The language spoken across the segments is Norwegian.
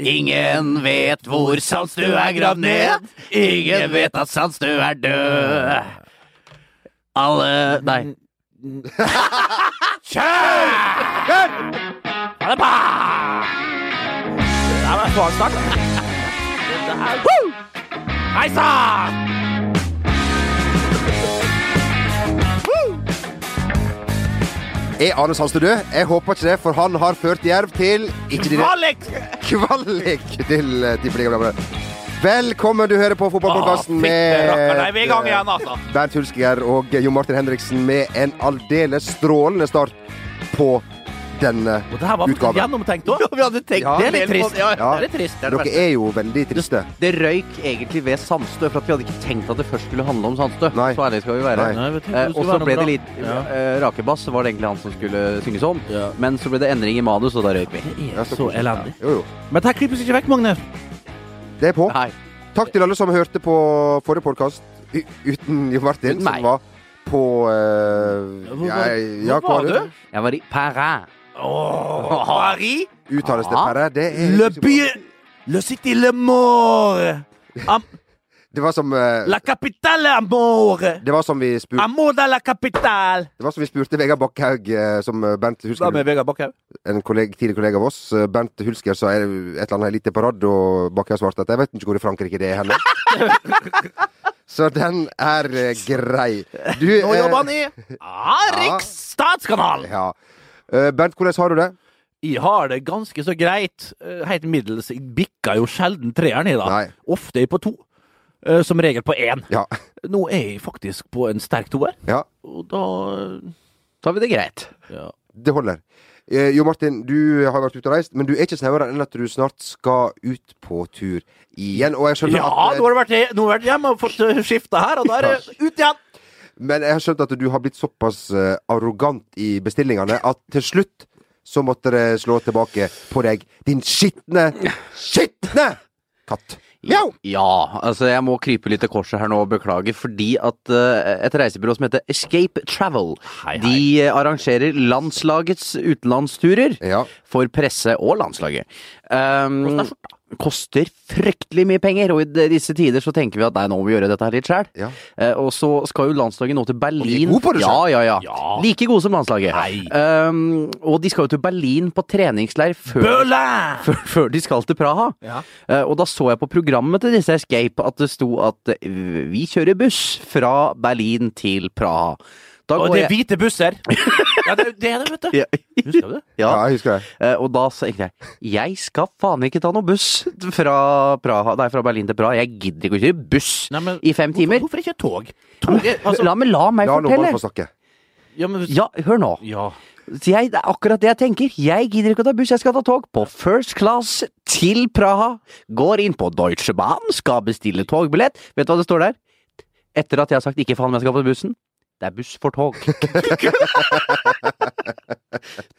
Ingen vet hvor Sandstø er gravd ned. Ingen vet at Sandstø er død. Alle Nei. Kjør! Ha det bra! Det var en svak start. Hei sann! Er Arne Sandstø død? Jeg håper ikke det, for han har ført Jerv til Kvalik! kvalik til uh, Tippeligaen. Velkommen, du hører på fotballpodkasten Å, med rakkeren, er vi i gang igjen, altså. Bernt Hulsker og Jon Martin Henriksen med en aldeles strålende start på denne Og det her var utgaven. gjennomtenkt òg. Vi hadde tenkt Ja. Det er litt trist. Ja. Det er litt trist. Det er det Dere er jo veldig triste. Det røyk egentlig ved Sandstø, for at vi hadde ikke tenkt at det først skulle handle om Sandstø. Nei. Så ærlig skal vi være. Nei. Nei, Eh, og så ble det litt Ja. eh, Rakebass var det egentlig han som skulle synges om. Ja. Men så ble det endring i manus, og da røyk vi. Det er så elendig. Jo, jo. Men dette klippes ikke vekk, Magne. Det er på. Nei. Takk til alle som hørte på forrige podkast uten Jo Martin, Uten som var på uh, Hvor var- ja, hvor var du? Jeg var i Paris. Åh, Paris? Uttales det. Perre? Det er Le by Le city le mort. Am, Det var som uh, la capitale amore. Det var som vi spurte Amor de la capitale. Det var som vi spurte Vegard Bakkhaug, uh, som eh, Bernt Hulsker med Vegard Bakkhaug. En kollega, tidligere kollega av oss. Bernt Hulsker sa et eller annet lite på rad, og Bakkhaug svarte at jeg vet ikke hvor i Frankrike det er henne. Så den er uh, grei. Du Nå jobber han i Riksstatskanalen. Ja. Eh, Bernt, hvordan har du det? Jeg har det ganske så greit. Eh, Helt middels. Jeg bikker jo sjelden treeren i, da. Nei. Ofte er jeg på to. Eh, Som regel på én. Ja. Nå er jeg faktisk på en sterk toer, ja. og da tar vi det greit. ja. Det holder. Eh, jo Martin, du har vært ute og reist, men du er ikke snauere enn at du snart skal ut på tur igjen. Og jeg skjønner Ja, at nå har du vært, nå har du vært hjemme og fått skifta her, og da er det ut igjen! Men jeg har skjønt at du har blitt såpass eh, arrogant i bestillingene at til slutt så måtte det slå tilbake på deg, din skitne, skitne katt. Mjau! Ja, altså jeg må krype litt til korset her nå og beklage, fordi at eh, et reisebyrå som heter Escape Travel, Hei, hei. de eh, arrangerer landslagets utenlandsturer Ja. for presse og landslaget. Um, Koster fryktelig mye penger, og i disse tider så tenker vi at nei, nå må vi gjøre dette her litt sjæl. Ja. Eh, og så skal jo landslaget nå til Berlin. de er gode på det ja, ja, ja, Ja. Like gode som landslaget. Um, og de skal jo til Berlin på treningsleir før, før, før de skal til Praha. Ja. Uh, og da så jeg på programmet til disse Escape at det sto at eh, vi kjører buss fra Berlin til Praha. Da Og det er jeg hvite busser. Ja, det er det, er det vet du. ja, Husker du det? Ja, ja. jeg husker det. Eh, og da sa jeg jeg skal faen ikke ta noe buss fra, Praha, nei, fra Berlin til Praha. Jeg gidder ikke å kjøre buss Nei, men i fem timer. Hvorfor, hvorfor ikke tog? Tog er, altså, La, men la meg La fortelle. få snakke. ja, men, Ja, hør nå. ja. Jeg, det er akkurat det jeg tenker. Jeg gidder ikke å ta buss, jeg skal ta tog på first class til Praha. Går inn på Deutsche Bahn, skal bestille togbillett. Vet du hva det står der? Etter at jeg har sagt ikke faen om jeg skal på bussen. Det er buss for tog.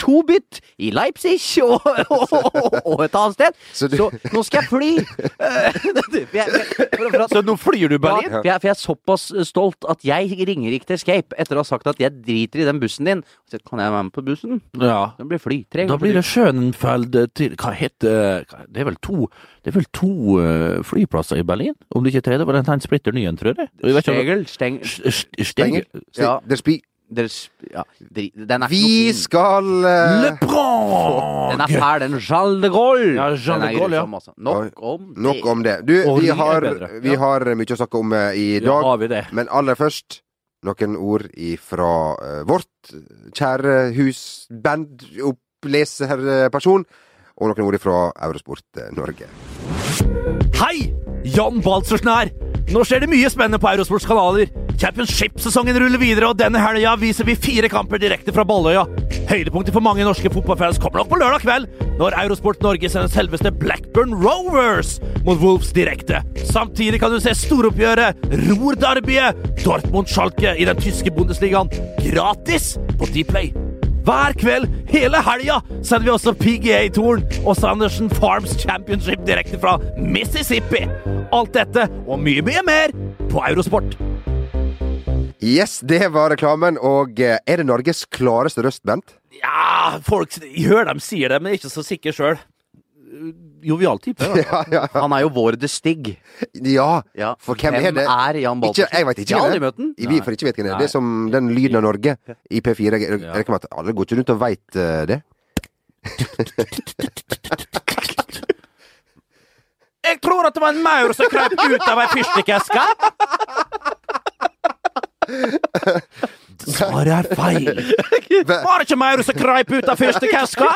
to bytt i Leipzig og, og, og, og et annet sted. Så Så, nå skal jeg fly! Eh, for jeg- for- for at- Så nå flyr du Berlin? ja, for, jeg, for jeg er såpass stolt at jeg ringer ikke til Escape etter å ha sagt at jeg driter i den bussen din. Så kan jeg være med på bussen? Ja. Det blir fly. Tre Da blir det Schönfeld til Hva heter Det er vel to Det er vel to eh, flyplasser i Berlin? Om det ikke er tre? Det en splitter ny en, tror jeg. Jeg Stegel, steng... St- Stengel? Steg Ja. Der spi. Ja, den er ikke Vi noe fin. skal uh... Le Prong! Den er fæl, den Jean de Gaulle. Ja, Jean de Gaulle, ja. Nok om det. Nok om det. Du, vi har, vi har mye å snakke om eh, i Ja, dag. har vi det. Men aller først noen ord ifra uh, vårt kjære husband, oppleserperson, og noen ord ifra Eurosport eh, Norge. Hei! Jan Baltzersen her. Nå skjer det mye spennende på Eurosports kanaler. Championship-sesongen ruller videre, og denne helga viser vi fire kamper direkte fra Balløya. Høydepunktet for mange norske fotballfans kommer nok på lørdag kveld, når Eurosport Norge sender selveste Blackburn Rovers mot Wolves direkte. Samtidig kan du se storoppgjøret Ruhr-derbyet Dortmund-Schalke i den tyske Bundesligaen gratis på Dplay. Hver kveld hele helga sender vi også PGA-touren og Sanderson Farms Championship direkte fra Mississippi. Alt dette og mye, mye mer på Eurosport. Yes, det var reklamen, og eh, er det Norges klareste røst, Bent? Ja, folk hører dem sier det, men jeg er ikke så sikker sjøl. Jovial type. Ja, Ja, ja, Han er jo vår The Stig. ja. Ja. For hvem er det? er Jan Ikke, jeg vet ikke Jeg har hvem aldri det møtt ham. Vi får ikke vite hvem det er. Det er som den lyden av Norge i P4. Jeg jeg regner med at alle går ikke rundt og veit uh, det. Jeg tror at det var en maur som krøp ut av ei fyrstikkeske. Svaret er feil. Var det ikke maur som krøp ut av fyrstikkeska?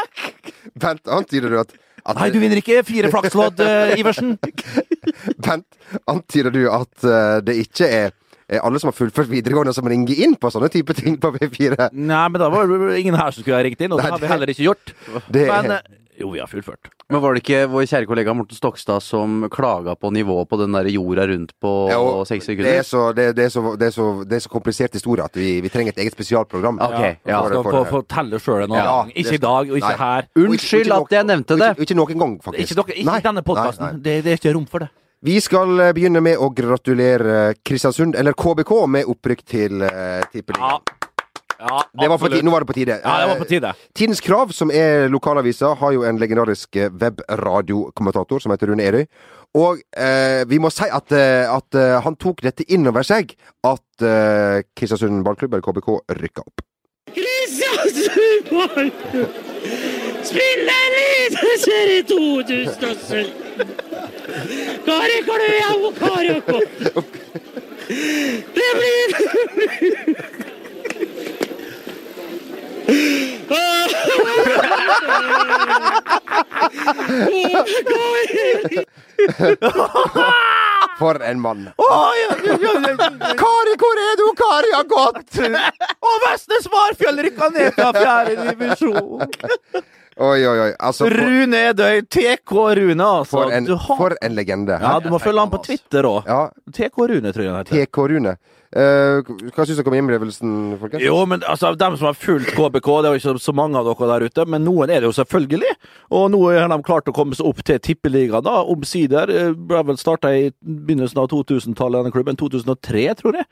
Bent, antyder du at, at Nei, du vinner ikke fire flakslodd, eh, Iversen. Bent, antyder du at uh, det ikke er alle som har fullført videregående som ringer inn på sånne type ting på P4? Nei, men da var det ingen her som skulle ha ringt inn, og det har vi heller ikke gjort. Det Men eh, jo, vi har fullført. Men var det ikke vår kjære kollega Morten Stokstad som klaga på nivået på den der jorda rundt på Ja, seks det, er så, det, det, er så, det, er så, det er så komplisert historie at vi, vi trenger et eget spesialprogram. Ok, ja. Skal for få telle fortelle sjøl en annen gang. Ikke i dag, og ikke Nei. her. Unnskyld ikke at jeg nevnte det. Ikke, ikke noen gang, faktisk. Ikke, ikke Nei, denne podkasten. Det, det er ikke rom for det. Vi skal eh, begynne med å gratulere Kristiansund, eller KBK, med opprykk til uh, Tippeligaen. ja Det var på ti- Nå var det på tide. Ja, det var på tide. Eh, Tidens Krav, som er lokalavisa, har jo en legendarisk eh, webradiokommentator som heter Rune Erøy. Og eh, vi må si at, eh, at han tok dette inn over seg, at eh, Kristiansund ballklubb, eller KBK, rykka opp. Kristiansund Ballklubb spiller Eliteserie 2017. Kari Kløya og Kari har. Det blir For en mann! Kari, hvor er du? Kari har gått! Og Vestnes Varfjell rykka ned fra fjerde divisjon! Oi, oi, oi. Altså, for, Rune Edøy, TK Rune, altså. for, en, Du har- for en legende. Ja, du må følge han på Twitter òg. Ja, TK Rune, tror jeg han heter. TK Rune. Eh, hva syns dere om innlevelsen, folkens? Jo, men altså, dem som har fulgt KBK, det er jo ikke så mange av dere der ute, men noen er det jo selvfølgelig. Og nå har de klart å komme seg opp til Tippeligaen, da. Omsider. eh, Ble vel starta i begynnelsen av 2000-tallet, denne klubben. 2003, tror jeg.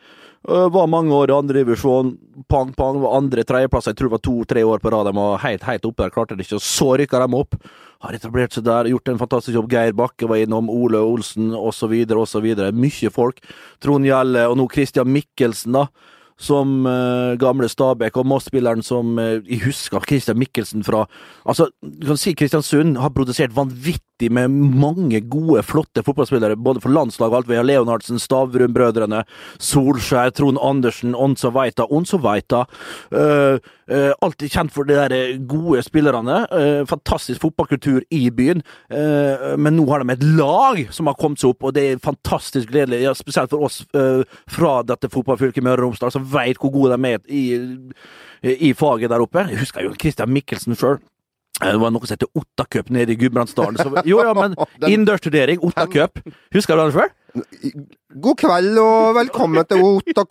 Eh, Var mange år i andredivisjon. Pang, pang. Var andre, tredjeplass. Jeg tror det var to-tre år på rad. De var helt, helt oppe der. Klarte det ikke. Og så rykka de opp. Har etablert seg der, gjort en fantastisk jobb. Geir Bakke var innom, Ole Olsen osv. osv. Mye folk. Trond Gjelle, og nå Christian Mikkelsen, da. Som uh, gamle Stabæk, og Moss-spilleren som uh, Jeg husker Christian Mikkelsen fra Altså, du kan si Kristiansund har produsert vanvittig med mange gode, flotte fotballspillere, både for landslag og alt. Vi har Leonardsen, Stavrum-brødrene, Solskjær, Trond Andersen, Onso Veita, Onso Veita. Uh, uh, alltid kjent for de der eh, gode spillerne. Uh, fantastisk fotballkultur i byen. eh, men nå har de et lag som har kommet seg opp, og det er fantastisk gledelig. Ja, spesielt for oss eh, fra dette fotballfylket Møre og Romsdal, som veit hvor gode de er i, i faget der oppe. Jeg husker jo Christian Mikkelsen sjøl. Det var noe som heter Ottacup nede i Gudbrandsdalen. Jo, ja, men innendørstudering, Ottacup. Husker du den før? God kveld og velkommen til Otta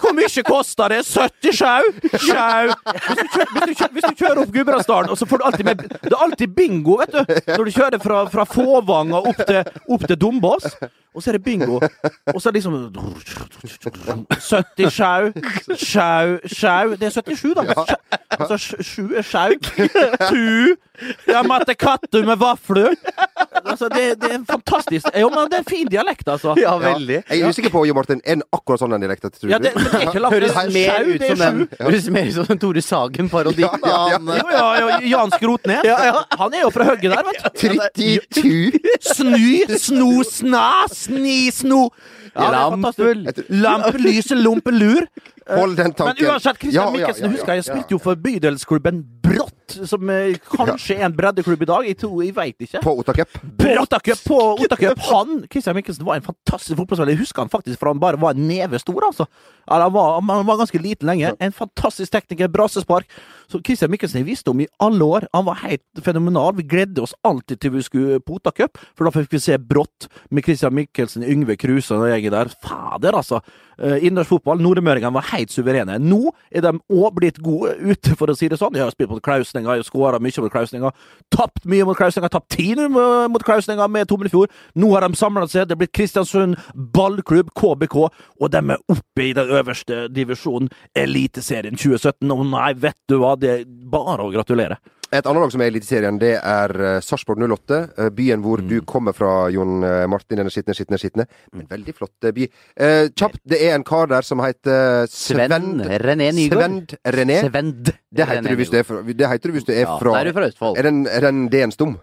Hvor mye koster det? 70 sjau? Sjau! Hvis hvis, du kjører, hvis du kjører opp Gudbrandsdalen, og så får du alltid med Det er alltid bingo, vet du. Når du kjører fra, fra Fåvang og opp til, opp til Dombås. Og så er det bingo. Og så er det liksom 70 sjau, sjau, sjau Det er 77, da. Altså, sju er sjau. Tu. Jeg matte katter med vafler. Altså, det, det er fantastisk. Jo, men det er en fin dialekt, altså. Ja, Ja. Veldig. Jeg er usikker på, Jo Martin, er den akkurat sånn den dialekten, tror Ja, du? det, men det er ikke. Høres er mer ut som den. Høres mer ut som den Tore Sagen-parodien. Ja, ja, ja. Han, eh, Jo, ja, ja, Jan Skrotnes. Han er jo fra hugget der, vet du. 32! Sny, sno, sna, sni, sno. Ja, Lampel. fantastisk. lompelur. lyse. Hold den tanken. Men uansett, Christian Ja, ja, Mikkelsen ja, ja, husker jeg jeg spilte jo for bydelsklubben Brått, som eh, kanskje er en breddeklubb i dag. Jeg tror, jeg veit ikke. På Otta Cup. På Ottacup! Han, Christian Mikkelsen, var en fantastisk fotballspiller. Jeg husker han faktisk for han bare var en neve stor, altså. Han, var, han var ganske liten lenge. En fantastisk tekniker, brassespark. Så Christian Mikkelsen jeg visste om i alle år. Han var helt fenomenal. Vi gledde oss alltid til vi skulle på Ottacup, for da fikk vi se Brått med Christian Mikkelsen, Yngve Kruse og gjengen der. Fader, altså. Uh, Innendørsfotball. Nordmøringene var helt suverene. Nå er de òg blitt gode ute, for å si det sånn. De har spilt mot Klausninga, skåra mye mot Klausninga. Tapt mye mot Klausninga, tapt ti nå mot Klausninga med Tommelfjord. Nå har de samla seg. Det er blitt Kristiansund ballklubb, KBK, og de er oppe i den øverste divisjonen, Eliteserien 2017. Og nei, vet du hva, det er bare å gratulere. Et annet lag som er i Eliteserien, det er uh, Sarpsborg 08. eh, byen hvor du kommer fra, Jon eh, Martin. Denne skitne, skitne, skitne. Men veldig flott eh, by. Eh, kjapt, det er en kar der som heter Svend, Svend René Nygaard. Svend René. Svend. Det heter, du hvis du er fra, det heter du hvis du er Ja, fra er du fra Østfold. Er den, er den D-en stum?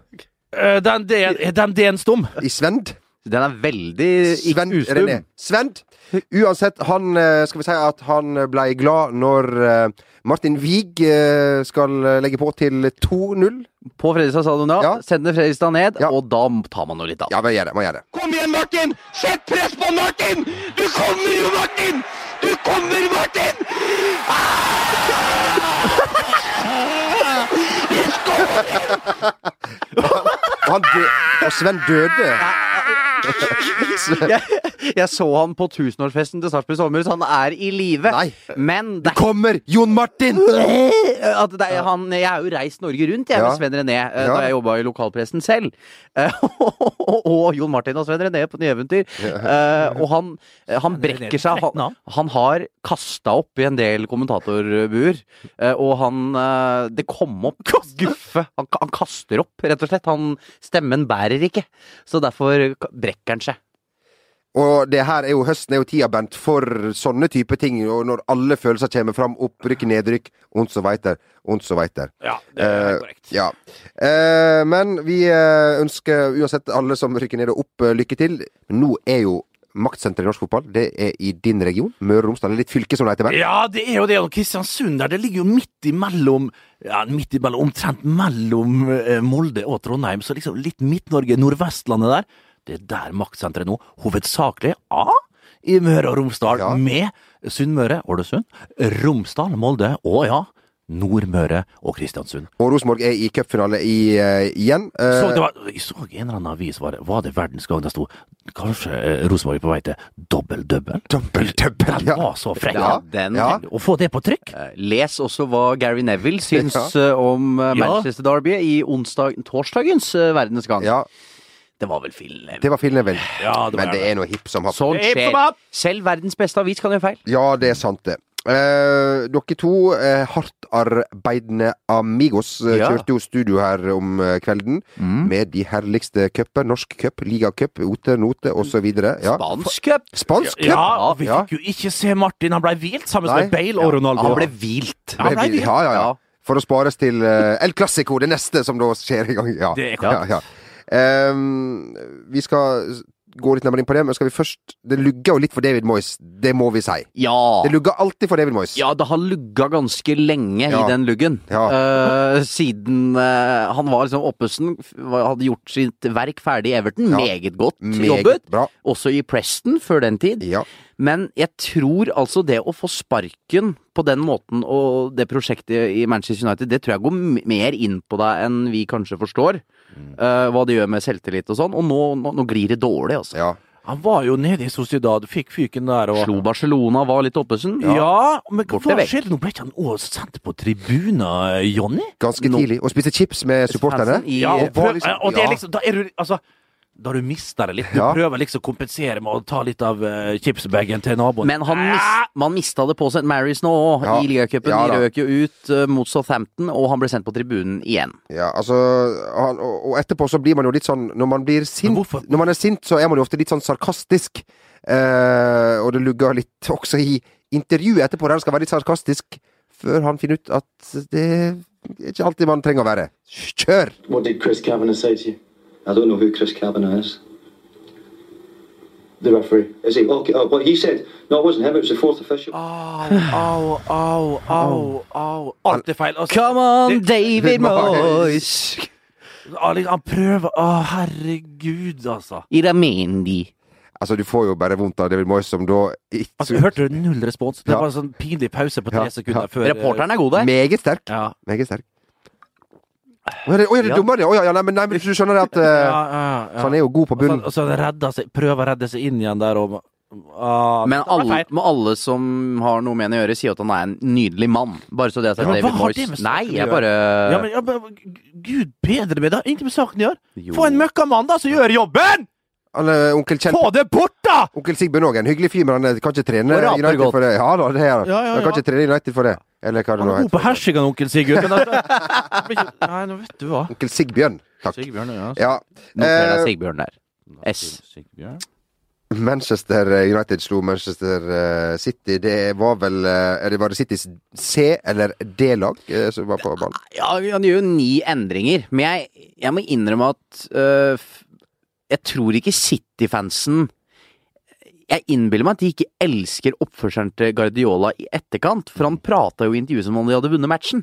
Uh, Den D-en den D-en stum. I Svend? Den er veldig Svend ikke René. ustum. Svend! Uansett, han eh, skal vi si at han ble glad når eh, Martin Wiig eh, skal legge på til 2-0. På Fredrikstad stadion, ja. Ja. Sender Fredrikstad ned, Ja. og da tar man jo litt av. Ja, må gjøre det. man gjør det. Kom igjen, Martin! Sett press på Martin! Du kommer jo, Martin! Du kommer, Martin! Han dø og Sven døde. Jeg, så han på tusenårsfesten til Sarpsborg sommer, så han er i live. Nei. Men det er Kommer Jon Martin! at det er, han, jeg har jo reist Norge rundt jeg, Ja. med Sven René eh, Ja. da jeg jobba i lokalpressen selv. Eh, og Jon Martin og Sven René på Nye Eventyr. Eh, og han, han brekker seg. Han, han har kasta opp i en del kommentatorbuer. og han Det kom opp guffe. Han, han kaster opp, rett og slett. Han, stemmen bærer ikke. Så derfor brekker han seg. Og det her er jo høsten er jo tida, Bent, for sånne type ting. Og når alle følelser kommer fram, opprykk, nedrykk, und så weiter, und så der. Ja, det er korrekt. korrekt. Ja. uh, men vi eh, ønsker uansett alle som rykker ned og opp, uh, lykke til. Men nå er jo maktsenteret i norsk fotball Det er i din region, Møre og Romsdal. Litt fylke, som det heter. Bent. Ja, det er jo det. Og Kristiansund der, det ligger jo midt imellom ja, midt imellom, Omtrent mellom eh, Molde og Trondheim. Så liksom litt Midt-Norge, Nordvestlandet der. Det er der maktsenteret nå hovedsakelig A i Møre og Romsdal, Ja. med Sunnmøre, Ålesund, Romsdal, Molde og ja, Nordmøre og Kristiansund. Og Rosenborg er i cupfinale eh, igjen. Uh, Så det var, jeg så en eller annen avis, var det, var det verdens gang det sto kanskje uh, Rosenborg er på vei til Dobbel-dubbel Dobbel-double, Den var så frekk. Ja, den- ja. Å få det på trykk! Eh, Les også hva Gary Neville syns ja. om eh, Ja. Manchester Derby i onsdag, torsdagens Verdens verdensgang. ja, Det var vel film. det var Phil vel. Ja, det var Men det det. er noe hipp som happ. Sånn skjer. Selv verdens beste avis kan gjøre feil. Ja, det er sant, det. Eh, dere to eh, hardtarbeidende amigos eh, Ja. kjørte jo studio her om eh, kvelden med de herligste cuper. Norsk cup, ligacup, Ote, Note osv. Ja. Spansk cup! Spansk cup! Ja, vi Ja. fikk jo ikke se Martin. Han ble hvilt sammen Nei. med Bale og Ronaldo. Han ble hvilt. Ja, ble ja, ja, ja. Ja. For å spares til eh, El Clásico, det neste som da skjer i gang. Ja. Det er klart. ja, ja. Ehm, vi skal gå litt nærmere inn på det, men skal vi først Det lugger jo litt for David Moyes, det må vi si. Ja. Det lugger alltid for David Moyes. Ja, det har lugga ganske lenge Ja. i den luggen. Ja. Uh, siden uh, han var liksom Oppesen, hadde gjort sitt verk ferdig i Everton. Ja. Meget godt Meget jobbet. bra. Også i Preston før den tid. Ja. Men jeg tror altså det å få sparken på den måten og det prosjektet i Manchester United, det tror jeg går mer inn på deg enn vi kanskje forstår. Eh, hva det gjør med selvtillit og sånn. Og nå, nå, nå glir det dårlig, altså. ja. Han var jo nede i Sociedad, fikk fyken der og Slo Barcelona, var litt oppesen. Ja, men Borte hva skjer? skjedde? Nå ble ikke han også sendt på tribunen, Jonny? Ganske Nå- tidlig. Og spiste chips med supporterne. Ja, og, prøv, liksom- og det er liksom Da er du altså da du mister det litt. Du Ja. prøver liksom å kompensere med å ta litt av uh, chipsbagen til naboen. Men han mis, Ah! man mista det på St. Marys nå òg, Ja. i ligacupen. Ja de røk jo ut eh, mot Southampton, og han ble sendt på tribunen igjen. Ja, altså han, og, og etterpå så blir man jo litt sånn Når man blir sint Men hvorfor- Når man er sint, så er man jo ofte litt sånn sarkastisk. Eh, og det lugger litt også i intervjuet etterpå, der han skal være litt sarkastisk, før han finner ut at det er ikke alltid man trenger å være. Kjør! What did Chris Kavanagh say to you? I don't know who Chris Kavanagh is. The referee. Is he? Okay. Oh, well, he said, no, it wasn't him. It was the fourth official. Au, au, au, au, au. Alt er feil. Altså, Come on, det- David Moyes. Han prøver Å, herregud, altså. Iramendi. Altså, du får jo bare vondt av David Moyes, som da ikke altså hørte du null respons? Det Ja. var en sånn pinlig pause på tre Ja, sekunder ja. før eh, Reporteren er god der. Meget sterk. Ja. Meget sterk. Å, er det, å, er det Ja. ja? Å, ja, ja, nei, men, nei, men du skjønner det at Ja, eh, ja, ja. Så han er jo god på Og så, bunnen. og så prøver å redde seg inn igjen der og ah, Men alle, alle som har noe med han å gjøre, sier at han er en nydelig mann. Bare så det at Ja, men David har Moyes Nei, jeg bare ja, men, ja, men, Gud bedre med det. Ingenting med saken å gjøre. Jo. Få en møkkamann da som gjør jobben! Han, eh, onkel Kjell Få det bort, da! Onkel Sigbjørn òg, en hyggelig fyr, men han eh, kan ikke trene United godt. for det. Ja da, det er han. Ja, ja, Han kan ja. ikke trene United for det. Eller hva det nå er heter. hersing, onkel Sigurd. Men altså, Nei, nå vet du hva. Onkel Sigbjørn. Takk. Sigbjørn, ja. Ja. Noter deg Eh, Sigbjørn der. S. Sigbjørn. Manchester United slo Manchester eh, City. Det var vel eh, er det Var det Citys C- eller D-lag eh, som var på banen? Ja, vi gjør jo ni endringer, men jeg, jeg må innrømme at øh, Jeg tror ikke City-fansen Jeg innbiller meg at de ikke elsker oppførselen til Guardiola i etterkant, for han prata jo i intervjuet som om de hadde vunnet matchen.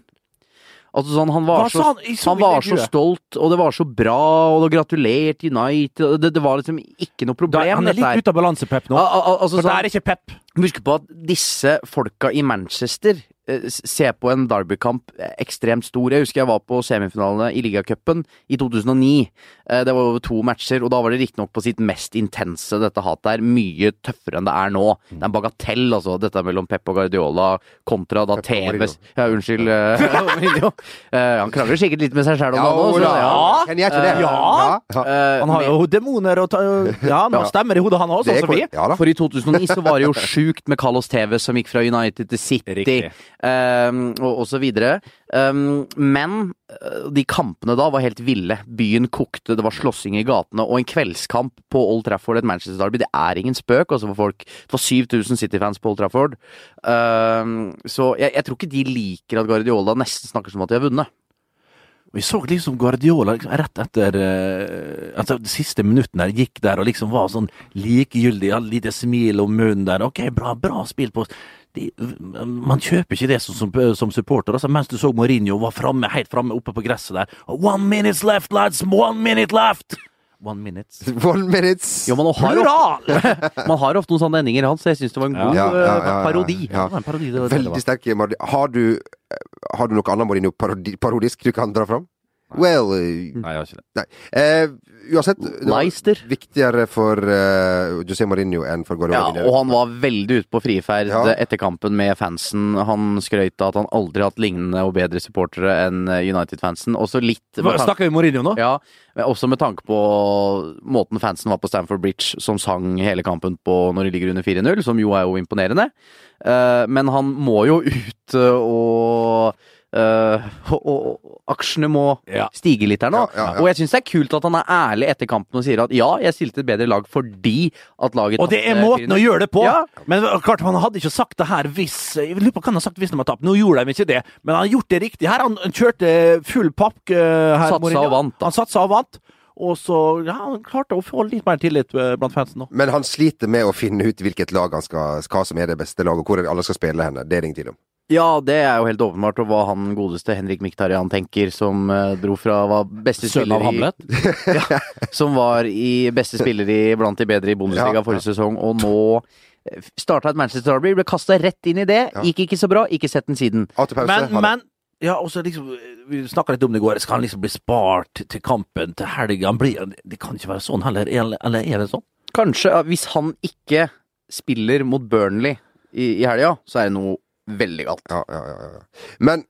Altså sånn, Han var, så, han han var så stolt, og det var så bra, og det gratulerte United det, det var liksom ikke noe Da, problem. han er litt ute av balanse, Pep, nå. Al- al- altså, For det sånn- er ikke Pep. Husk på at disse folka i Manchester eh, s- ser på en derbykamp eh, ekstremt stor. Jeg husker jeg var på semifinalene i ligacupen i 2009. Eh, Det var over to matcher, og da var det riktignok på sitt mest intense, dette hatet er mye tøffere enn det er nå. Det er en bagatell, altså, dette mellom Pep og Guardiola kontra da TV. TVs Ja, unnskyld. Han krangler sikkert litt med seg sjæl om det nå. så ja. Kan jeg ikke det? Ja. ja. Han har jo demoner og ta, Ja, han stemmer i hodet, han òg, Det sånn som vi. For i 2009 så var det jo sjukt med Carlos Tevez som gikk fra United til City, Ehm, og, så videre. Ehm, men eh, de kampene da var helt ville. Byen kokte, det var slåssing i gatene, og en kveldskamp på Old Trafford, et Manchester Derby, det er ingen spøk altså for folk. Det var 7000 City-fans på Old Trafford. Um, så jeg, jeg tror ikke de liker at Guardiola nesten snakker som at de har vunnet. Vi så liksom Guardiola liksom, rett etter uh, altså, De siste minuttene der gikk der og liksom var sånn likegyldig, hadde lite smil om munnen der. Ok, bra, bra spill på de, Man kjøper ikke det som, som, som supporter. Altså, mens du så Mourinho var framme, helt framme oppe på gresset der. One minute left, lads! One minute left! One minute. One minutes. Jo, man har, ofte, man har ofte noen sånne endinger, Hans, så jeg syns det var en god Ja, ja, ja, eh, parodi. Ja. Det var en parodi, det var det det Veldig sterk Har du Har du noe annet Mourinho parodi, parodisk du kan dra fram? Well uh, Nei, jeg har ikke det. Nei. Uh, uansett, det var viktigere for uh, José Mourinho enn for Guardiola. Ja, og han var veldig ute på friferd Ja. etter kampen med fansen. Han skrøt av at han aldri har hatt lignende og bedre supportere enn United-fansen. Også litt Snakker vi Mourinho nå? ja, også med tanke på måten fansen var på Stamford Bridge, som sang hele kampen på når de ligger under 4-0, som jo er jo imponerende. Eh, men han må jo ut og eh, og, og aksjene må Ja. stige litt her nå. Ja, ja, ja. Og jeg syns det er kult at han er ærlig etter kampen og sier at ja, jeg stilte et bedre lag fordi at laget Og det er måten å gjøre det på! Ja. Men klart, han hadde ikke sagt det her hvis Jeg lurer på hva han har sagt hvis de har tapt. Nå gjorde de ikke det, men han har gjort det riktig her. Han kjørte full pakk eh, her. Satsa Mourinho. og vant, da. Han satsa og vant. Og så ja, han klarte å få litt mer tillit eh, blant fansen Også. Men han sliter med å finne ut hvilket lag han skal, hva som er det beste laget, og hvor alle skal spille henne. Det er det ingen tvil om. Ja, det er jo helt åpenbart, og hva han godeste Henrik Miktarian tenker, som eh, dro fra var beste Sønn spiller av Hamlet. i ja, Som var i beste spiller i blant de bedre i Bundesliga Ja, ja. forrige sesong, og nå starta et Manchester Derby, ble kasta rett inn i det. Ja. Gikk ikke så bra, ikke sett den siden. Men, men ja, også liksom, Vi snakka litt om det i går. Skal han liksom bli spart til kampen til helga? Det kan ikke være sånn heller. Eller eller er det sånn? Kanskje, hvis han ikke spiller mot Burnley i, i helga, så er det noe veldig galt. Ja, ja, ja, ja. Men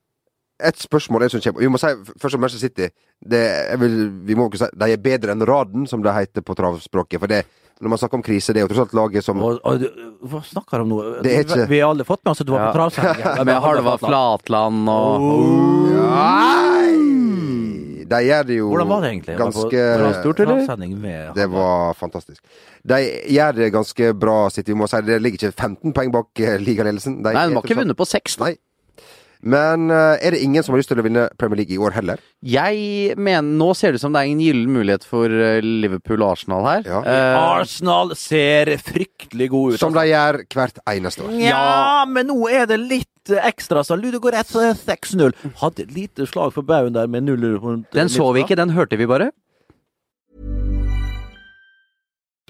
et spørsmål er som kommer Vi må si først om Manchester City. Det, jeg vil, vi må ikke si De er bedre enn raden, som det heter på travspråket. For det, når man snakker om krise, det er jo tross alt laget som Og, og, hva snakker du om nå? Det er ikke- Vi har alle fått med oss at du var Ja. på travsending. Med Halvard Flatland og Nei! De gjør det jo Hvordan var det egentlig? ganske Var det stort, eller? Det var fantastisk. De gjør det ganske bra, City. Vi må si det ligger ikke 15 poeng bak eh, ligaledelsen. De Nei, de har ikke vunnet på seks. Nei. Men eh, er det ingen som har lyst til å vinne Premier League i år heller? Jeg mener, Nå ser det ut som det er en gyllen mulighet for eh, Liverpool og Arsenal her. Ja. Uh, Arsenal ser fryktelig god ut. Som de gjør hvert eneste år. Ja, men nå er det litt ekstra. Så Ludo går 6-0. Hadde et lite slag for baugen der med 0 rundt den så vi ikke, den hørte vi bare.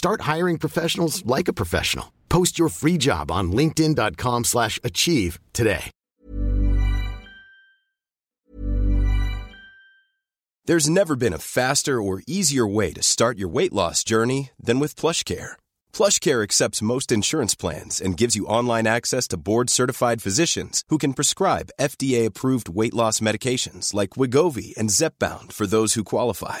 Start hiring professionals like a professional. Post your free job on linkedin.com/achieve slash achieve today. There's never been a faster or easier way to start your weight loss journey than with PlushCare. PlushCare accepts most insurance plans and gives you online access to board-certified physicians who can prescribe FDA-approved weight loss medications like Wigovi and Zepbound for those who qualify.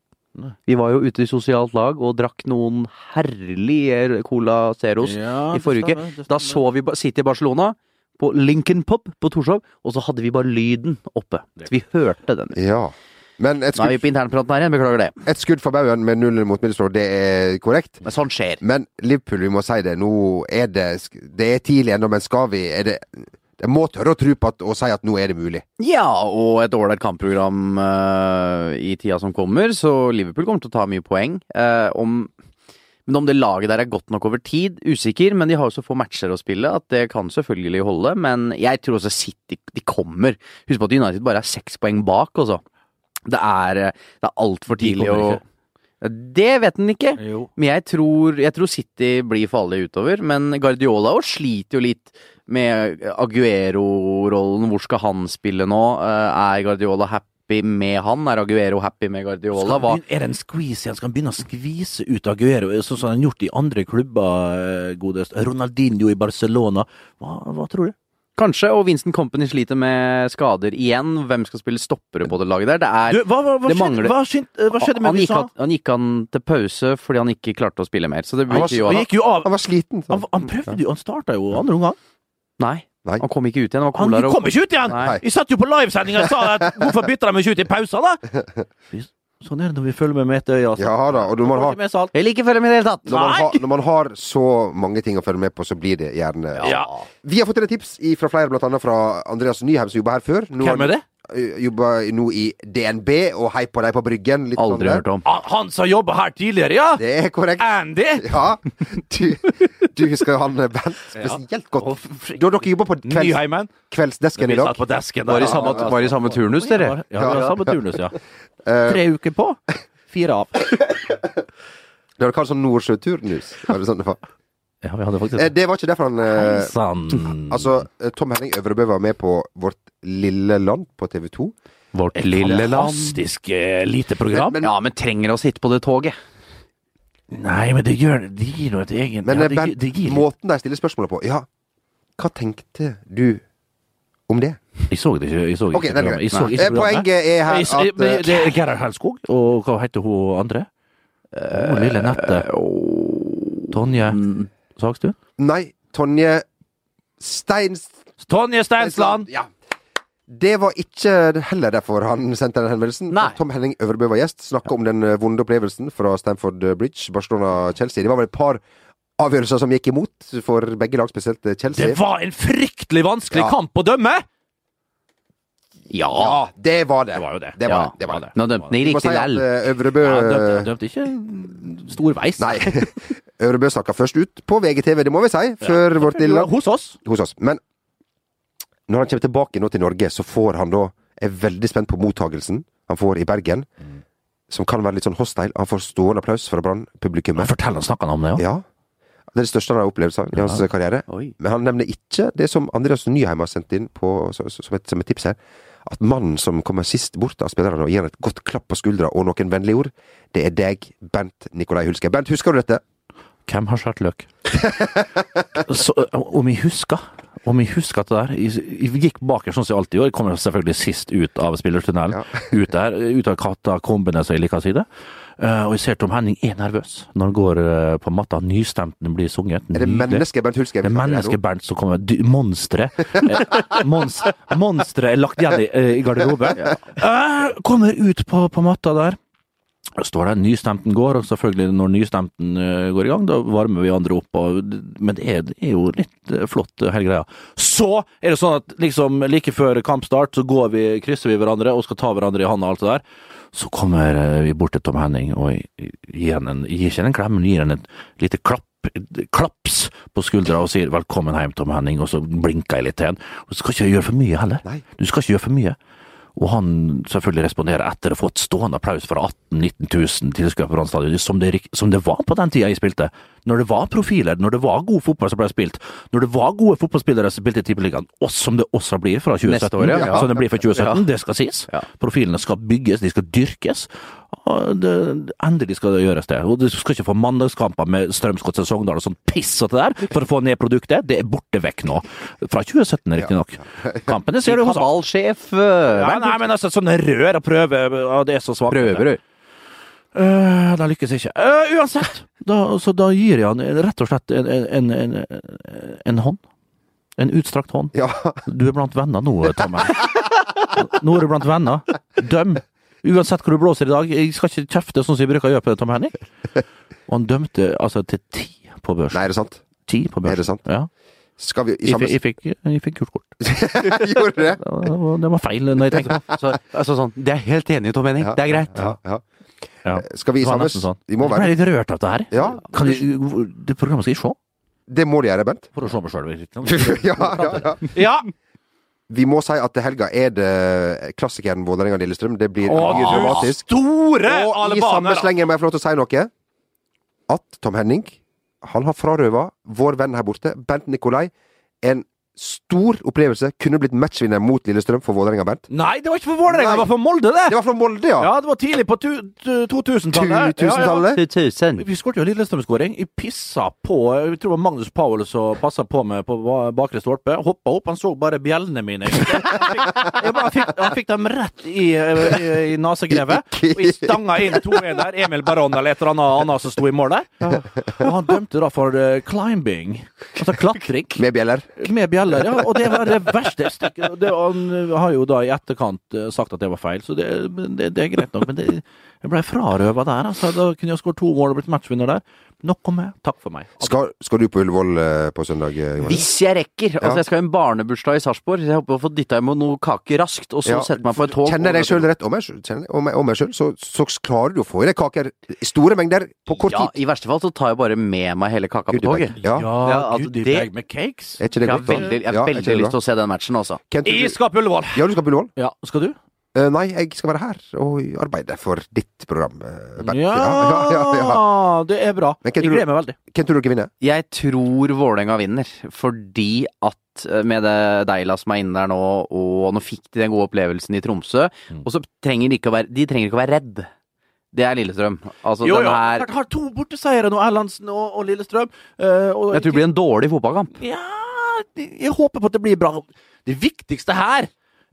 Vi var jo ute i sosialt lag og drakk noen herlige Cola Zeros Ja, i forrige uke. Da så vi City Barcelona på Lincoln Pop på Torshov, og så hadde vi bare lyden oppe. Så vi hørte den. Ja. Men et Nå er vi på internpraten her igjen, beklager det. et skudd for baugen med null mot Middlesbrough, det er korrekt. Men sånn skjer. Men Liverpool, vi må si det, nå er det Det er tidlig ennå, men skal vi er det, Jeg må tørre å tro på at, og si at nå er det mulig. Ja, og et ålreit kampprogram uh, i tida som kommer, så Liverpool kommer til å ta mye poeng. Uh, om, men om det laget der er godt nok over tid, usikker, men de har jo så få matcher å spille at det kan selvfølgelig holde. Men jeg tror også City de kommer. Husk på at United bare er seks poeng bak, altså. Det er, det er altfor tidlig å. Det vet den ikke. Jo. Men jeg tror, jeg tror City blir farlig utover. Men Guardiola også sliter jo litt med Aguero-rollen. Hvor skal han spille nå? Eh, Er Guardiola happy med han? Er Aguero happy med Guardiola? Hva? begynne- er det en squeeze igjen? Skal han begynne å skvise ut Aguero, sånn som han har gjort i andre klubber? eh, Godest. Ronaldinho i Barcelona. Hva, hva tror du? Kanskje. Og Vincent Company sliter med skader igjen. Hvem skal spille stoppere på det laget der? Det er Du, hva, hva, hva, det skjedde, mangler- hva, skjedde, hva skjedde med han, gikk, han, han gikk han til pause fordi han ikke klarte å spille mer. Så det Han var- jo Han at gikk jo av. Han var sliten. Han, han prøvde jo, han starta jo andre omgang. Nei, Nei. han kom ikke ut igjen. Det var Han Kolar kom ikke ut igjen! Nei. Vi satt jo på livesendinga og sa at hvorfor bytter de ikke ut i pausa, da? Sånn er det når vi følger med med ett øye. Altså. Ja da, og når man har, Ikke. Jeg liker følge med i det hele tatt. når man, har, når man har så mange ting å følge med på, så blir det gjerne Ja. Vi har fått et tips fra flere, blant annet fra Andreas Nyheim, som jobba her før. Nå Hvem er det? Jobba nå i DNB, og hei på deg på Bryggen. Litt Aldri sånn hørt om. Han, han som jobba her tidligere, ja! Det er korrekt. Andy! Ja. Du, du husker han eh, Bent spesielt godt. Da dere jobba på kvelds, kveldsdesken i dag. satt på desken der. Var i samme, var i samme turnus, dere? Ja, vi ja. samme turnus, ja. Eh, Tre uker på, fire av. Det var kalt sånn Nordsjøturnus. Var det sånn det var? Ja, vi hadde faktisk Eh, Det var ikke derfor han Heisan. Altså, Tom Henning Øvrebø var med på Vårt lille land på TV 2. Vårt Et lille land. fantastisk lite program. Men- Ja, men trenger å sitte på det toget. Nei, men det gjør det gir noe et egen Men ja, eh, det, Bent, gi- det gir måten de stiller spørsmålet på Ja, hva tenkte du om det? Jeg så det ikke. Jeg så Ok, ikke er programmet. grei. Jeg så Eh. Poenget er her Jeg at men eh, Det er Gerhard Helskog, og hva heter hun andre? Hun lille Nette. Tonje Sagstuen? Nei, Tonje Steins... Tonje Steinsland! Ja. Det var ikke heller derfor han sendte den henvendelsen. Nei. Tom Henning Øvrebø var gjest. Snakka om den eh, vonde opplevelsen fra Stamford Bridge, Barcelona-Chelsea. Det var vel et par avgjørelser som gikk imot for begge lag, spesielt eh, Chelsea. Det var en fryktelig vanskelig Ja. kamp å dømme! Ja. Ja, det var det. Det var jo det. Det var Ja, det. det, var det. Nå dømte si riktig lell. eh, Øvrebø Ja, dømte, dømte ikke storveis. Nei. Øvrebø snakka først ut på VGTV, det må vi si, før vårt lille. Hos oss. hos oss. Men når han kommer tilbake nå til Norge, så får han da Er veldig spent på mottagelsen han får i Bergen. Som kan være litt sånn hostile. Han får stående applaus fra Brann-publikummet. Fortell han snakka om det, ja. Ja. Det er det største han har opplevd i hans karriere. Oi. Men han nevner ikke det som Andreas Nyheim har sendt inn på, som, et, som et tips her. At mannen som kommer sist bort av spillerne og gir han et godt klapp på skuldra og noen vennlige ord, det er deg, Bent Nikolai Hulske. Bent, husker du dette? Hvem har skåret løk? Så, om jeg husker om jeg husker at det der Jeg, gikk bakerst sånn som jeg alltid gjør. Jeg kommer selvfølgelig sist ut av spillertunnelen. Ut der, ut av katakombene, som jeg liker å si det. Eh, og jeg ser Tom Henning er nervøs når han går eh, på matta. Nystemten blir sunget. Er det mennesket Bernt Hulske? Det er mennesket Bernt som kommer. Monsteret. Eh, Mons, monsteret er lagt igjen i, eh, garderoben. Eh, kommer ut på, på matta der. Står der, nystemten går, og selvfølgelig når nystemten eh, går i gang, da varmer vi andre opp. Og, men det er, det er jo litt eh, flott, eh, hele greia. Så er det sånn at liksom like før kampstart, så går vi, krysser vi hverandre og skal ta hverandre i handa og alt det der. Så kommer vi bort til Tom Henning og gir han en, gir ikke en klem, men gir han et lite klapp klaps på skuldra og sier 'velkommen hjem, Tom Henning', og så blinker jeg litt til han. Du skal ikke gjøre for mye heller. Nei. Du skal ikke gjøre for mye. Og han selvfølgelig responderer etter å få et stående applaus fra 18 000-19 000 tilskuere på Brann stadion, som, som det var på den tida jeg spilte. Når det var profiler, når det var god fotball som ble spilt, når det var gode fotballspillere som spilte i Tippeligaen, og som det også blir fra 2017, Neste år. Ja. som det blir fra 2017, Ja. det skal sies. Ja. Profilene skal bygges, de skal dyrkes. Det, endelig skal det gjøres det. Og du skal ikke få mandagskamper med Strømsgodset Sogndal og sånn piss og det der, for å få ned produktet. Det er borte vekk nå. Fra 2017, riktignok. Kampene ser du hos Kabalsjef uh, ja, nei, men altså, sånne rør og prøver, det er så svakt. Prøver du? Uh, da lykkes ikke. Uh, uansett, da, så da gir jeg han rett og slett en, en, en, en hånd. En utstrakt hånd. Ja. Du er blant venner nå, Tommy. Nå er du blant venner. Døm. Uansett hvor du blåser i dag. Jeg skal ikke kjefte sånn som jeg bruker å gjøre på det, Tom Henning. Og han dømte altså til ti på børsen. Nei, er det sant? Ti på børsen. Er det sant? Ja. Skal vi i Jeg, fikk- jeg, fikk, gult kort. Gjorde det? Det var, feil når jeg tenker på det. Så, altså sånn, det er helt enig, Tom Henning. Det er greit. Ja, ja. Ja. Skal vi i Det var samme sånn. Vi må Jeg ble litt rørt av det her. Ja. Kan du, det programmet skal jeg se. Det må de gjøre, Bent. For å se meg sjøl. ja, ja, ja. Ja! Vi må si at til helga er det klassikeren Vålerenga-Lillestrøm. Det blir Åh, mye dramatisk. Store Og i samme albaner! slengen må jeg få lov til å si noe. At Tom Henning han har frarøva vår venn her borte, Bent Nikolai, en stor opplevelse. Kunne blitt matchvinner mot Lillestrøm for Vålerenga, Bernt. Nei, det var ikke for Vålerenga, det var for Molde, det! Det var for Molde, ja. Ja, det var tidlig på 2000-tallet. 2000-tallet. Ja, ja. 2000-tallet. 2000. Vi skåret jo Lillestrøm-skåring. Vi pissa på Jeg tror det var Magnus Powell som passa på meg på bakre stolpe. Hoppa opp, han så bare bjellene mine. Jeg fikk, jeg bare fikk, han fikk dem rett i, i, i nasegrevet. Og jeg stanga inn 2-1 der. Emil Baron eller et eller annet annet som sto i mål der. Og han dømte da for eh, climbing. Altså klatring. Med bjeller. Med bjeller, ja. Og det var det verste. stykket. Det, han har jo da i etterkant eh, sagt at det var feil, så det, det, det er greit nok. Men det, jeg ble frarøva der. Altså. Da kunne jeg skåret to mål og blitt matchvinner der. Nok om meg. Takk for meg. Skal, skal du på Ullevål eh, på søndag? Jonas? Hvis jeg rekker! Altså, Ja. jeg skal ha en barnebursdag i Sarpsborg. Jeg håper å få dytta i meg noe kake raskt, og så Ja, sette meg på et tog. Kjenner jeg deg sjøl rett, og meg selv, så, så klarer du å få i deg kaker i store mengder på kort tid. Ja. I verste fall så tar jeg bare med meg hele kaka på toget. Ja. Ja, altså, det- med cakes. Er ikke det Jeg har godt, veldig, jeg Ja, har ikke veldig det lyst til å se den matchen, altså. Kent, du- Jeg skal på Ullevål. Ja, du skal på Ullevål? Ja, skal du? Eh, nei, jeg skal være her og arbeide for ditt program. Bert. Ja, ja, ja, ja. det er bra. Jeg gleder meg veldig. Hvem tror du dere vinner? Jeg tror Vålerenga vinner, fordi at eh, med det Deila som er inne der nå, og nå fikk de den gode opplevelsen i Tromsø, Mm. og så trenger de ikke å være De trenger ikke å være redd. Det er Lillestrøm. Altså, Jo, den jo. her har to borteseiere nå, Erlandsen og, og Lillestrøm. Uh, og Jeg tror det blir en dårlig fotballkamp. Ja, jeg håper på at det blir bra. Det viktigste her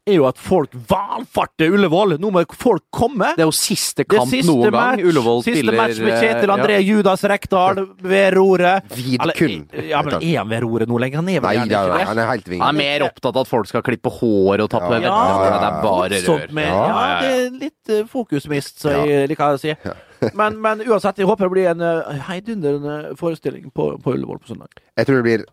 er jo at folk valfarter Ullevål. Nå må folk komme. Det er jo siste kamp siste noen gang. match, Ullevål siste spiller match med eh, Kjetil André ja. Judas Rekdal ved roret. Vidkun. Ja, men er han ved roret nå lenger? Han er vel Nei, ikke det? han er helt vingel. Han er mer opptatt av at folk skal klippe hår og tappe Ja, ja, ja, Det er bare rør. med, Ja, det er litt uh, fokusmist, så jeg liker å si. Men, men uansett, jeg håper det blir en uh, heidundrende forestilling på, på Ullevål på søndag. Jeg tror det blir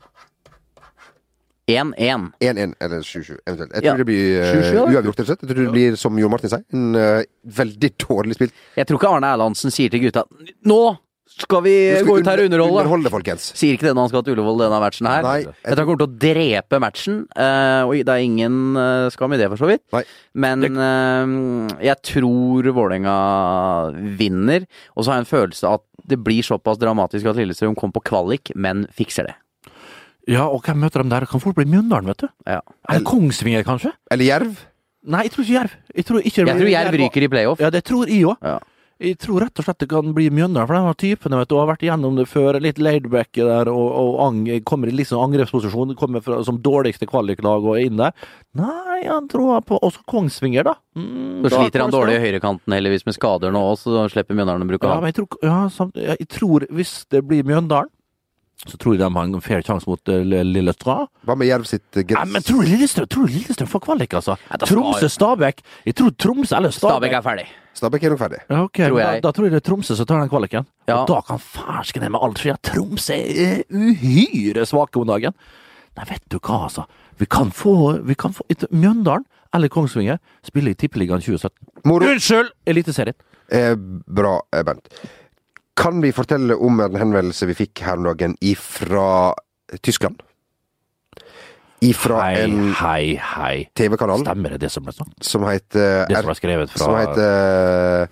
1-1. 1-1 eller 7-7 eventuelt. Jeg Ja. tror det blir uh, uavgjort. Jeg tror det blir, som Jo Martin sier, en uh, veldig dårlig spilt. Jeg tror ikke Arne Erlandsen sier til gutta Nå skal vi skal gå ut her og underholde. Underholde, folkens. Sier ikke det når han skal til Ullevål denne matchen her. Nei, jeg tror han kommer til å drepe matchen, Uh, og det er ingen uh, skam i det, for så vidt. Nei. Men uh, jeg tror Vålerenga vinner, og så har jeg en følelse at det blir såpass dramatisk at Lillestrøm kom på kvalik, men fikser det. Ja, og hvem møter dem der? Det kan fort bli Mjøndalen, vet du. Ja. Eller Kongsvinger, kanskje? Eller Jerv. Nei, jeg tror ikke Jerv. Jeg tror, ikke Jeg tror Jerv ryker i playoff. Ja, det tror jeg òg. Ja. Jeg tror rett og slett det kan bli Mjøndalen, for de har typene, vet du, har vært igjennom det før. Litt laidback der, og, og ang, kommer i litt sånn angrepsposisjon. Kommer fra, som dårligste kvaliklag og inn der. Nei, han tror på også Kongsvinger, da. Mm, Så da sliter han dårlig i høyrekanten heldigvis med skader nå òg, så slipper Mjøndalen å bruke Ja, men jeg tror, ja, samt, jeg tror hvis det blir Mjøndalen, så tror jeg de har en fair sjanse mot uh, Lillestrøm. Hva med Jerv sitt eh, gress? men tror du Lillestrøm, tror du Lillestrøm får kvalik, altså? Tromsø-Stabæk. Jeg tror Tromsø eller Stabæk Stabæk er ferdig. Stabæk er nok ferdig. Ja, okay, tror jeg. Da, da tror jeg det er Tromsø som tar den kvaliken. Ja. Og da kan farsken med alt for Tromsø er uhyre svake om dagen. Nei, vet du hva, altså. Vi kan få, vi kan få Mjøndalen eller Kongsvinger spiller i Tippeligaen 2017. Moro. Unnskyld! Eliteserien. Eh, bra, eh, Bernt. Kan vi fortelle om en henvendelse vi fikk her om dagen ifra Tyskland? Ifra Hei, en hei, hei. TV-kanal Stemmer det det som ble sagt? som heter Det som ble skrevet fra Som heter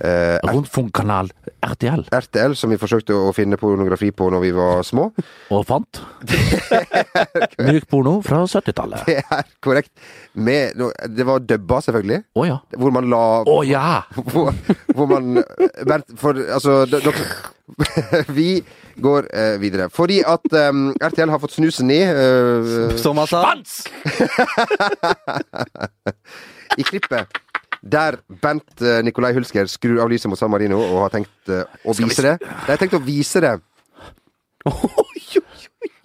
eh, Rundfunkkanal RTL. RTL, som vi forsøkte å finne pornografi på når vi var små. Og fant. Mykporno fra 70-tallet. Det er korrekt. Med, det var dubba, selvfølgelig. Oh, ja. Hvor man la Å ja! hvor, hvor man Bernt, for altså dere Vi går eh, videre. Fordi at um, RTL har fått snusen i uh, Som han sa. I klippet der Bent eh, Nikolai Hulsker skrur av lyset mot San Marino og har tenkt eh, å vise det. De har tenkt å vise det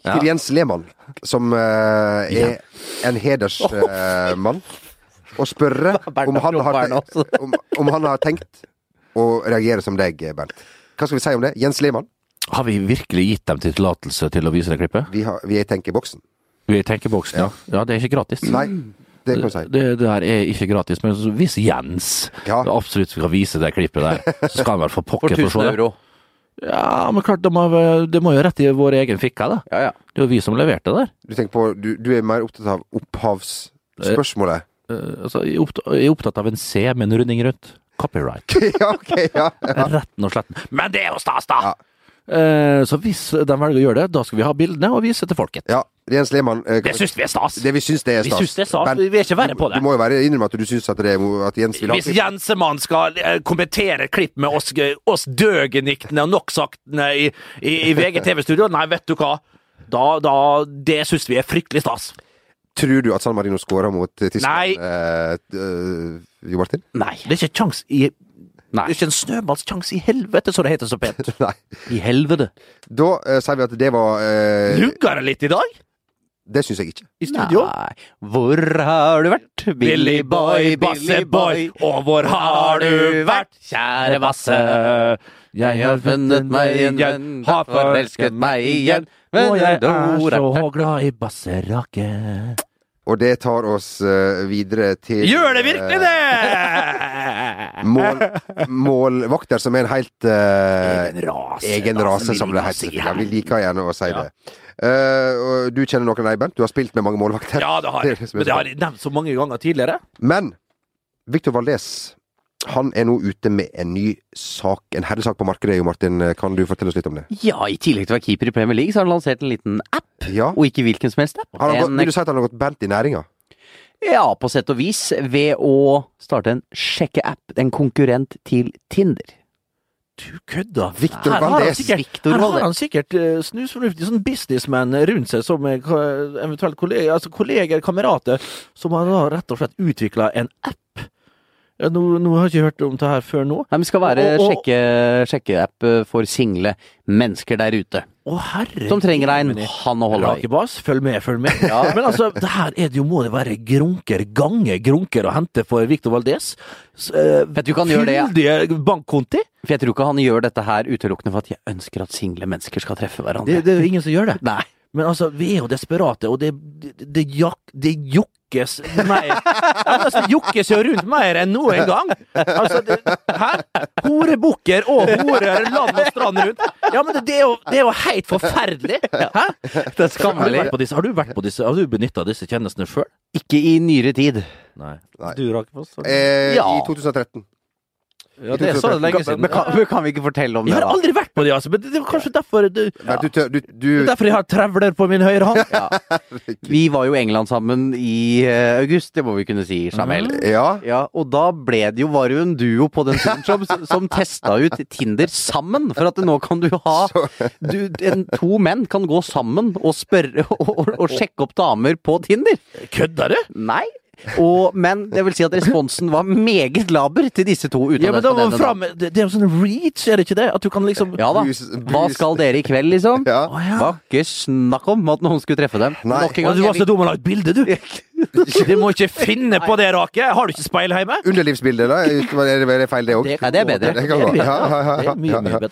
til Jens Lehmann, som eh, er en hedersmann, og spørre om han, har, om, om han har tenkt å reagere som deg, Bent. Hva skal vi si om det? Jens Lehmann, Har vi virkelig gitt dem til tillatelse til å vise det klippet? vi, har, vi er i tenkeboksen. Vi er i tenkeboksen, ja. Ja, det er ikke gratis. Nei, det kan si. Det, det der er ikke gratis, men hvis Jens Ja. absolutt skal vise det klippet der, så skal han vel få pokker for å se det. euro. Ja, men klart, det må, det må jo rett i vår egen fikke, da. Ja, ja. Det er jo vi som leverte det der. Du tenker på, du, du er mer opptatt av opphavsspørsmålet? Eh, altså, jeg er opptatt, jeg er opptatt av en C med en runding rundt. Copyright. ja, okay, ja. ja. Retten og sletten. Men det er jo stas, da! Ja. Eh, så hvis de velger å gjøre det, da skal vi ha bildene og vise til folket. ja. Jens Lehmann eh, Det syns vi er stas! Det vi syns det er Vi stas. syns det er stas. Vi er ikke verre på det. Du må jo være innrømme at du syns at, det at Jens vil ha Hvis Jensemann skal eh, kommentere klipp med oss, oss døgeniktene og noksagtene i, i, i VGTV-studio, nei, vet du hva? Da, da, det syns vi er fryktelig stas. Tror du at San Marino skårer mot eh, Nei. Tyskland? Eh, eh, Jo Martin? Nei. Det er ikke kjangs i Nei. Det er ikke en snøballsjanse i helvete, så det heter så pent. Nei. I helvete. Da uh, sier vi at det var uh, Lugger det litt i dag? Det syns jeg ikke. I studio? Nei. Hvor har du vært? Billy boy, Basse boy, og hvor har du vært, kjære Basse? Jeg har funnet meg igjen, har forelsket meg igjen, og jeg er så glad i Basserake. Og det tar oss eh, videre til Gjør det virkelig eh, det?! mål, målvakter som er en helt uh, Egen rase, egen rase, som det heter. Ja, vi liker gjerne å si det. Eh, du kjenner noen av dem, Bent? Du har spilt med mange målvakter. Ja, det har jeg. Det Men det har jeg nevnt så mange ganger tidligere. Men Victor Valdes han er nå ute med en ny sak, en herresak på markedet. Jo Martin, kan du fortelle oss litt om det? Ja, i tillegg til å være keeper i Premier League, så har han lansert en liten app. Ja. Og ikke hvilken som helst app. Har gått, En- vil du si at han har gått bent i næringa? Ja, på sett og vis. Ved å starte en sjekkeapp. En konkurrent til Tinder. Du kødder. Victor Her har han sikkert, Victor her har han sikkert uh, snusfornuftig sånn businessman rundt seg, som er eventuelt kolleger, altså kolleger, kamerater, som har rett og slett utvikla en app. Ja, nå, nå har jeg ikke hørt om det her før nå. Nei, men skal være og- sjekke, sjekkeapp eh, for single mennesker der ute. Å, herre Som trenger deg en han å holde i. Rakebass, følg med, følg med. Men altså, det her er det jo, må det være grunker, gange grunker å hente for Victor Valdez. Ja? Fyldige bankkonti. For jeg tror ikke han gjør dette her utelukkende for at jeg ønsker at single mennesker skal treffe hverandre. Det, det er jo ingen som gjør det. Nei. Men altså, vi er jo desperate, og det, det, det, det, det jokkes mer altså, jokkes jo rundt mer enn noen gang! Altså, det, hæ? Horebukker og horer land og strand rundt. Ja, men det, det, er, jo, det er jo helt forferdelig! Hæ? Det er Har du skammelig. vært på disse, har du du benytta disse tjenestene sjøl? Ikke i nyere tid. Nei. Nei. Du, Rakefoss? Eh, Ja. I 2013. Ja, det er så lenge siden. Men kan, men kan vi ikke fortelle om det? Jeg det, har da? aldri vært på det, altså. Men det var kanskje derfor det, ja. du, du, du, det er derfor jeg har trevler på min høyre hånd. Ja. Vi var jo i England sammen i eh, august, det må vi kunne si, Jamel. Ja. Ja, og da ble det jo, var det jo en duo på den turen som, som testa ut Tinder sammen. For at nå kan du ha du, en, To menn kan gå sammen og spørre og, og, og sjekke opp damer på Tinder. Kødder du? Nei. Og, men det vil si at responsen var meget laber til disse to. Uten Ja, men da det, det er jo sånn reach, er det ikke det? At du kan liksom Ja da. Hva skal dere i kveld, liksom? Ja. Oh, ja. Var ikke snakk om at noen skulle treffe dem. Nei. Nok en gang, Du var så dum og la ut bilde, du! Du må ikke finne på det, Rake! Har du ikke speil hjemme? Underlivsbildet, da? Er det, er det feil, det òg? Nei, det er bedre. Det kan gå. Ja, ja, ja, mye, mye bedre.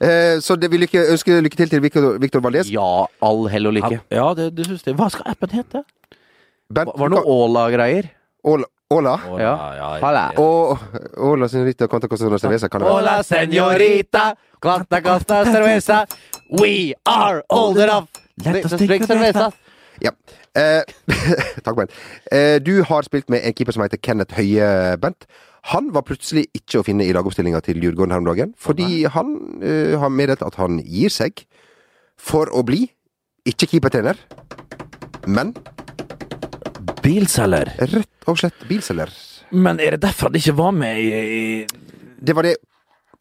Eh, Så det, vil ikke ønske lykke til til Victor, Victor Valdez. Ja, all hell og lykke. Ja, det, det syns jeg. Hva skal appen hete? Bent, Var det noe Åla-greier? Åla. Åla. Ja. Halla. Åla Senorita quanta Costa Cerveza, kan det være? Hola, señorita, cuanta costa cerveza. We are old enough. Let us drink cerveza. Ja. Eh, takk, Bent. Eh, du har spilt med en keeper som heter Kenneth Høie, Bent. Han var plutselig ikke å finne i lagoppstillinga til Djurgården her om dagen, fordi han eh, har meddelt at han gir seg for å bli ikke keepertrener, men Bilselger. rett og slett bilselger. Men er det derfor han ikke var med i, Det var det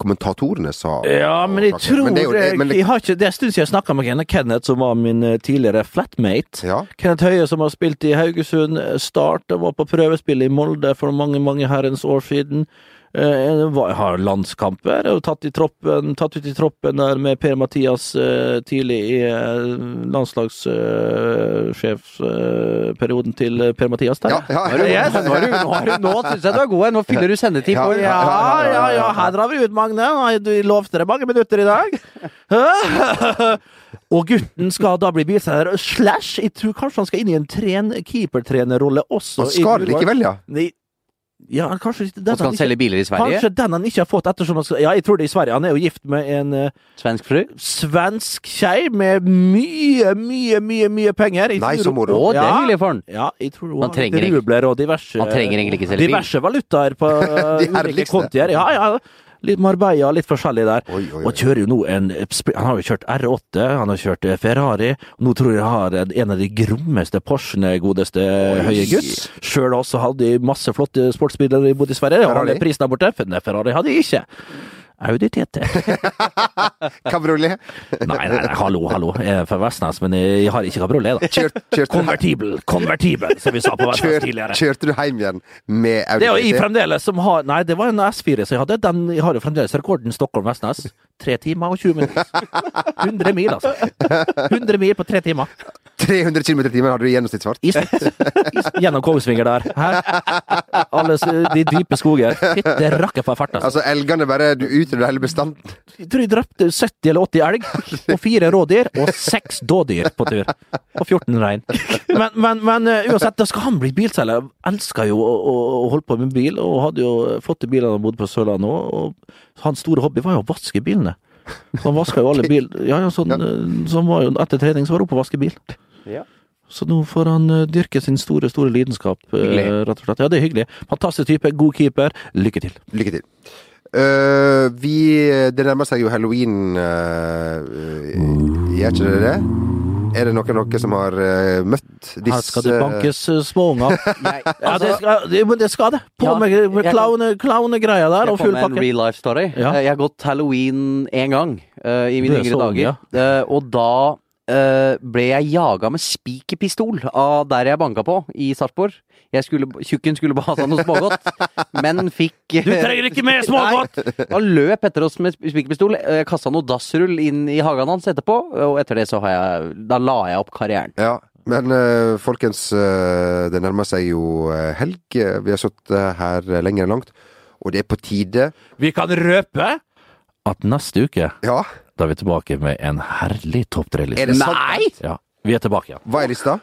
kommentatorene sa. Ja, men jeg tror Men det jo det- men det- jeg har ikke, Det er en stund siden jeg snakka med Kenneth, Kenneth, som var min eh, tidligere flatmate. Ja. Kenneth Høie, som har spilt i Haugesund, eh, Start, og var på prøvespill i Molde for mange, mange herrens år siden. Eh, har landskamper, og tatt, i troppen, tatt ut i troppen der med Per-Mathias eh, tidlig i eh, landslagssjefsperioden til Per-Mathias der. Ja, ja, Nå, er nå, er du, nå, er nå syns jeg du er god. Nå fyller du sendetid på. Ja, Ja, ja, ja, her drar vi ut, Magne. Du lovte deg mange minutter i dag. Og gutten skal da bli bilselger. Slash, jeg tror kanskje han skal inn i en keepertrenerrolle også. Og skal likevel, ja. Ja, kanskje ikke den Og skal han selge biler i Sverige? Kanskje den han ikke har fått ettersom han skal Ja, jeg tror det er i Sverige. Han er jo gift med en uh, Svensk fru? svensk kjei med mye, mye, mye mye penger. Jeg Nei, så moro. Å, det er hyggelig for han. Ja, jeg tror hun har rubler og diverse han trenger egentlig ikke selge bil. Diverse valutaer på uh, De ulike kontier. Ja, ja. Litt Marbella, litt forskjellig der. Oi, oi, oi. Og kjører jo nå en Han har jo kjørt R8, han har kjørt eh, Ferrari. Nå tror jeg han har en- av de grommeste Porschene, godeste høye gutt. Sjøl også hadde masse flotte sportsbiler bodde i Sverige. Og Ferrari? prisen der borte. Ferrari hadde jeg ikke. Audi TT. Kabriolet. Nei, nei, nei, hallo, hallo. Jeg er fra Vestnes, men jeg har ikke kabriolet, da. Kjørt, kjørt Konvertibel, konvertibel, som vi sa på Vestnes kjørt, tidligere. kjørte du hjem igjen med Audi Det er jo jeg TT? fremdeles som har Nei, det var en S4 som jeg hadde. Den, jeg har jo fremdeles rekorden Stockholm-Vestnes. Tre timer og 20 minutter. 100 mil, altså. 100 mil på tre timer. 300 km i timen hadde du i gjennomsnittsfart. I snitt. Gjennom Kongsvinger der. Her. Alle de dype skoger. Fytte rakker for farta. altså. Altså, elgene bare Du utrydder hele bestanden. Jeg tror jeg drepte 70 eller 80 elg, og fire rådyr, og seks dådyr på tur. Og 14 rein. Men, men, men eh, uansett, da skal han bli bilselger. Elsker jo å, å, å holde på med bil, og hadde jo fått til bilene han bodde på Sørlandet òg. Og hans store hobby var jo å vaske bilene. Så han vaska jo alle bil... Ja, ja, sånn, eh, så var jo etter trening så var han oppe og vaske bil. Ja. Så nå får han eh, dyrke sin store, store lidenskap, Hyggelig. rett og slett. Ja, det er hyggelig. Fantastisk type, god keeper. Lykke til. Lykke til. Eh, vi Det nærmer seg jo halloween uh, Gjør ikke det det? Er det noen noe som har uh, møtt disse Her skal det bankes uh, småunger. Jeg, Ja, det altså, skal det, men det, skal det. På Ja, med, med jeg- klaunegreia der, jeg og full med en pakke. real life story. Ja. Jeg har gått halloween én gang i mine yngre dager. Og da eh, ble jeg jaga med spikerpistol av der jeg banka på, i Sarpsborg. Skulle, tjukken skulle bare ha seg noe smågodt, men fikk Du trenger ikke mer smågodt! Han løp etter oss med spikerpistol. Jeg kasta noe dassrull inn i hagen hans etterpå, og etter det så har jeg Da la jeg opp karrieren. Ja, men uh, folkens, uh, det nærmer seg jo helg. Vi har sittet her lenger enn langt, og det er på tide Vi kan røpe at neste uke Ja, da er vi tilbake med en herlig topp er tre-liste. det sant? Ja, vi er tilbake igjen. Hva er lista?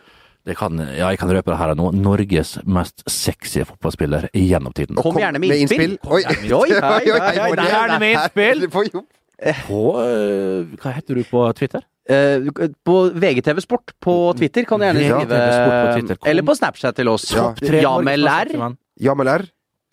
Det kan, ja, jeg kan røpe det her nå. Norges mest sexy fotballspiller gjennom tiden. Kom, Kom gjerne med innspill. Oi, Oi, for gjerne med innspill. På uh, Hva heter du på Twitter? Uh, på VGTV Sport på Twitter kan du gjerne skrive på Eller på Snapchat til oss. Ja. Jamel R. Jamel R.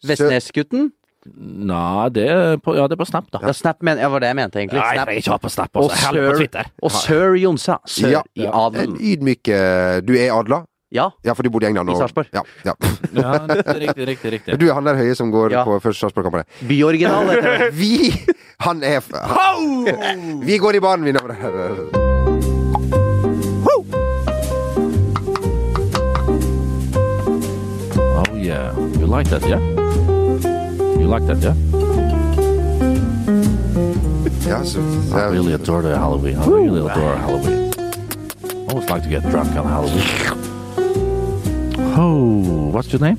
Vestnesgutten. Nei, det er på, ja, det er på Snap, da. Ja, Snap men, ja, var det jeg mente, egentlig. Nei, Snap. ikke på Snap, Og altså. Heller på sir, Twitter. og sir Jonsa. Sir Ja, i En adelen. ydmyk eh, Du er adla? Ja. Ja, for du bodde i England. I og- Sarpsborg. Ja, ja. Ja, riktig, riktig, riktig. Du er han der høye som går Ja. på første Sarpsborg-kampen. Byoriginal, heter det. Vi Han er han, Vi går i banen, vi og. Oh yeah, you like that, yeah? You like that, yeah? Så, I really adore the Halloween. I really adore Halloween. I always like to get drunk on Halloween. Oh, what's your name?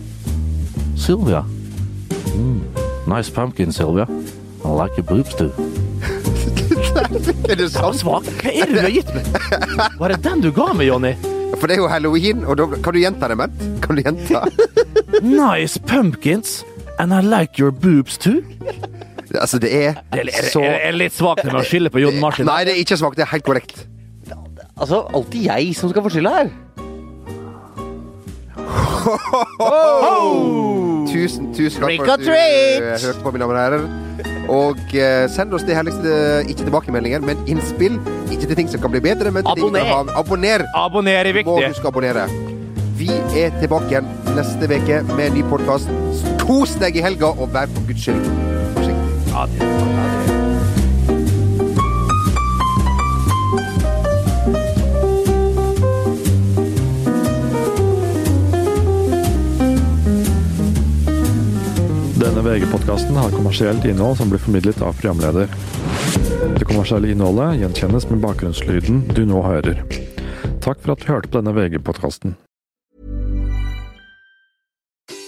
Sylvia. Mm, nice pumpkin, Sylvia. I like your boobs too. er det sant? Hva er det du har gitt meg? Var det den du ga meg, Jonny? For det er jo halloween, og da kan du gjenta det, Bent? Kan du gjenta? Nice pumpkins, and I like your boobs too. Altså, det er Det er, er, så er, er litt svakt med å skylde på Jon Martin. Nei, det er ikke svakt. Det er helt korrekt. Altså, alltid jeg som skal få skylda her. Tusen, tusen takk for at du eh, hørte på, mine damer og herrer. Og uh, send oss de herligste, ikke tilbakemeldinger, men innspill. Ikke til ting som kan bli bedre, men til ting Abonner. som kan Abonner! Abonner er Må viktig. huske å abonnere. Vi er tilbake igjen neste uke med en ny podkast. Kos deg i helga, og vær for guds skyld forsiktig. Det. Denne VG-podkasten har kommersielt innhold som blir formidlet av programleder. Det kommersielle innholdet gjenkjennes med bakgrunnslyden du nå hører. Takk for at du hørte på denne VG-podkasten.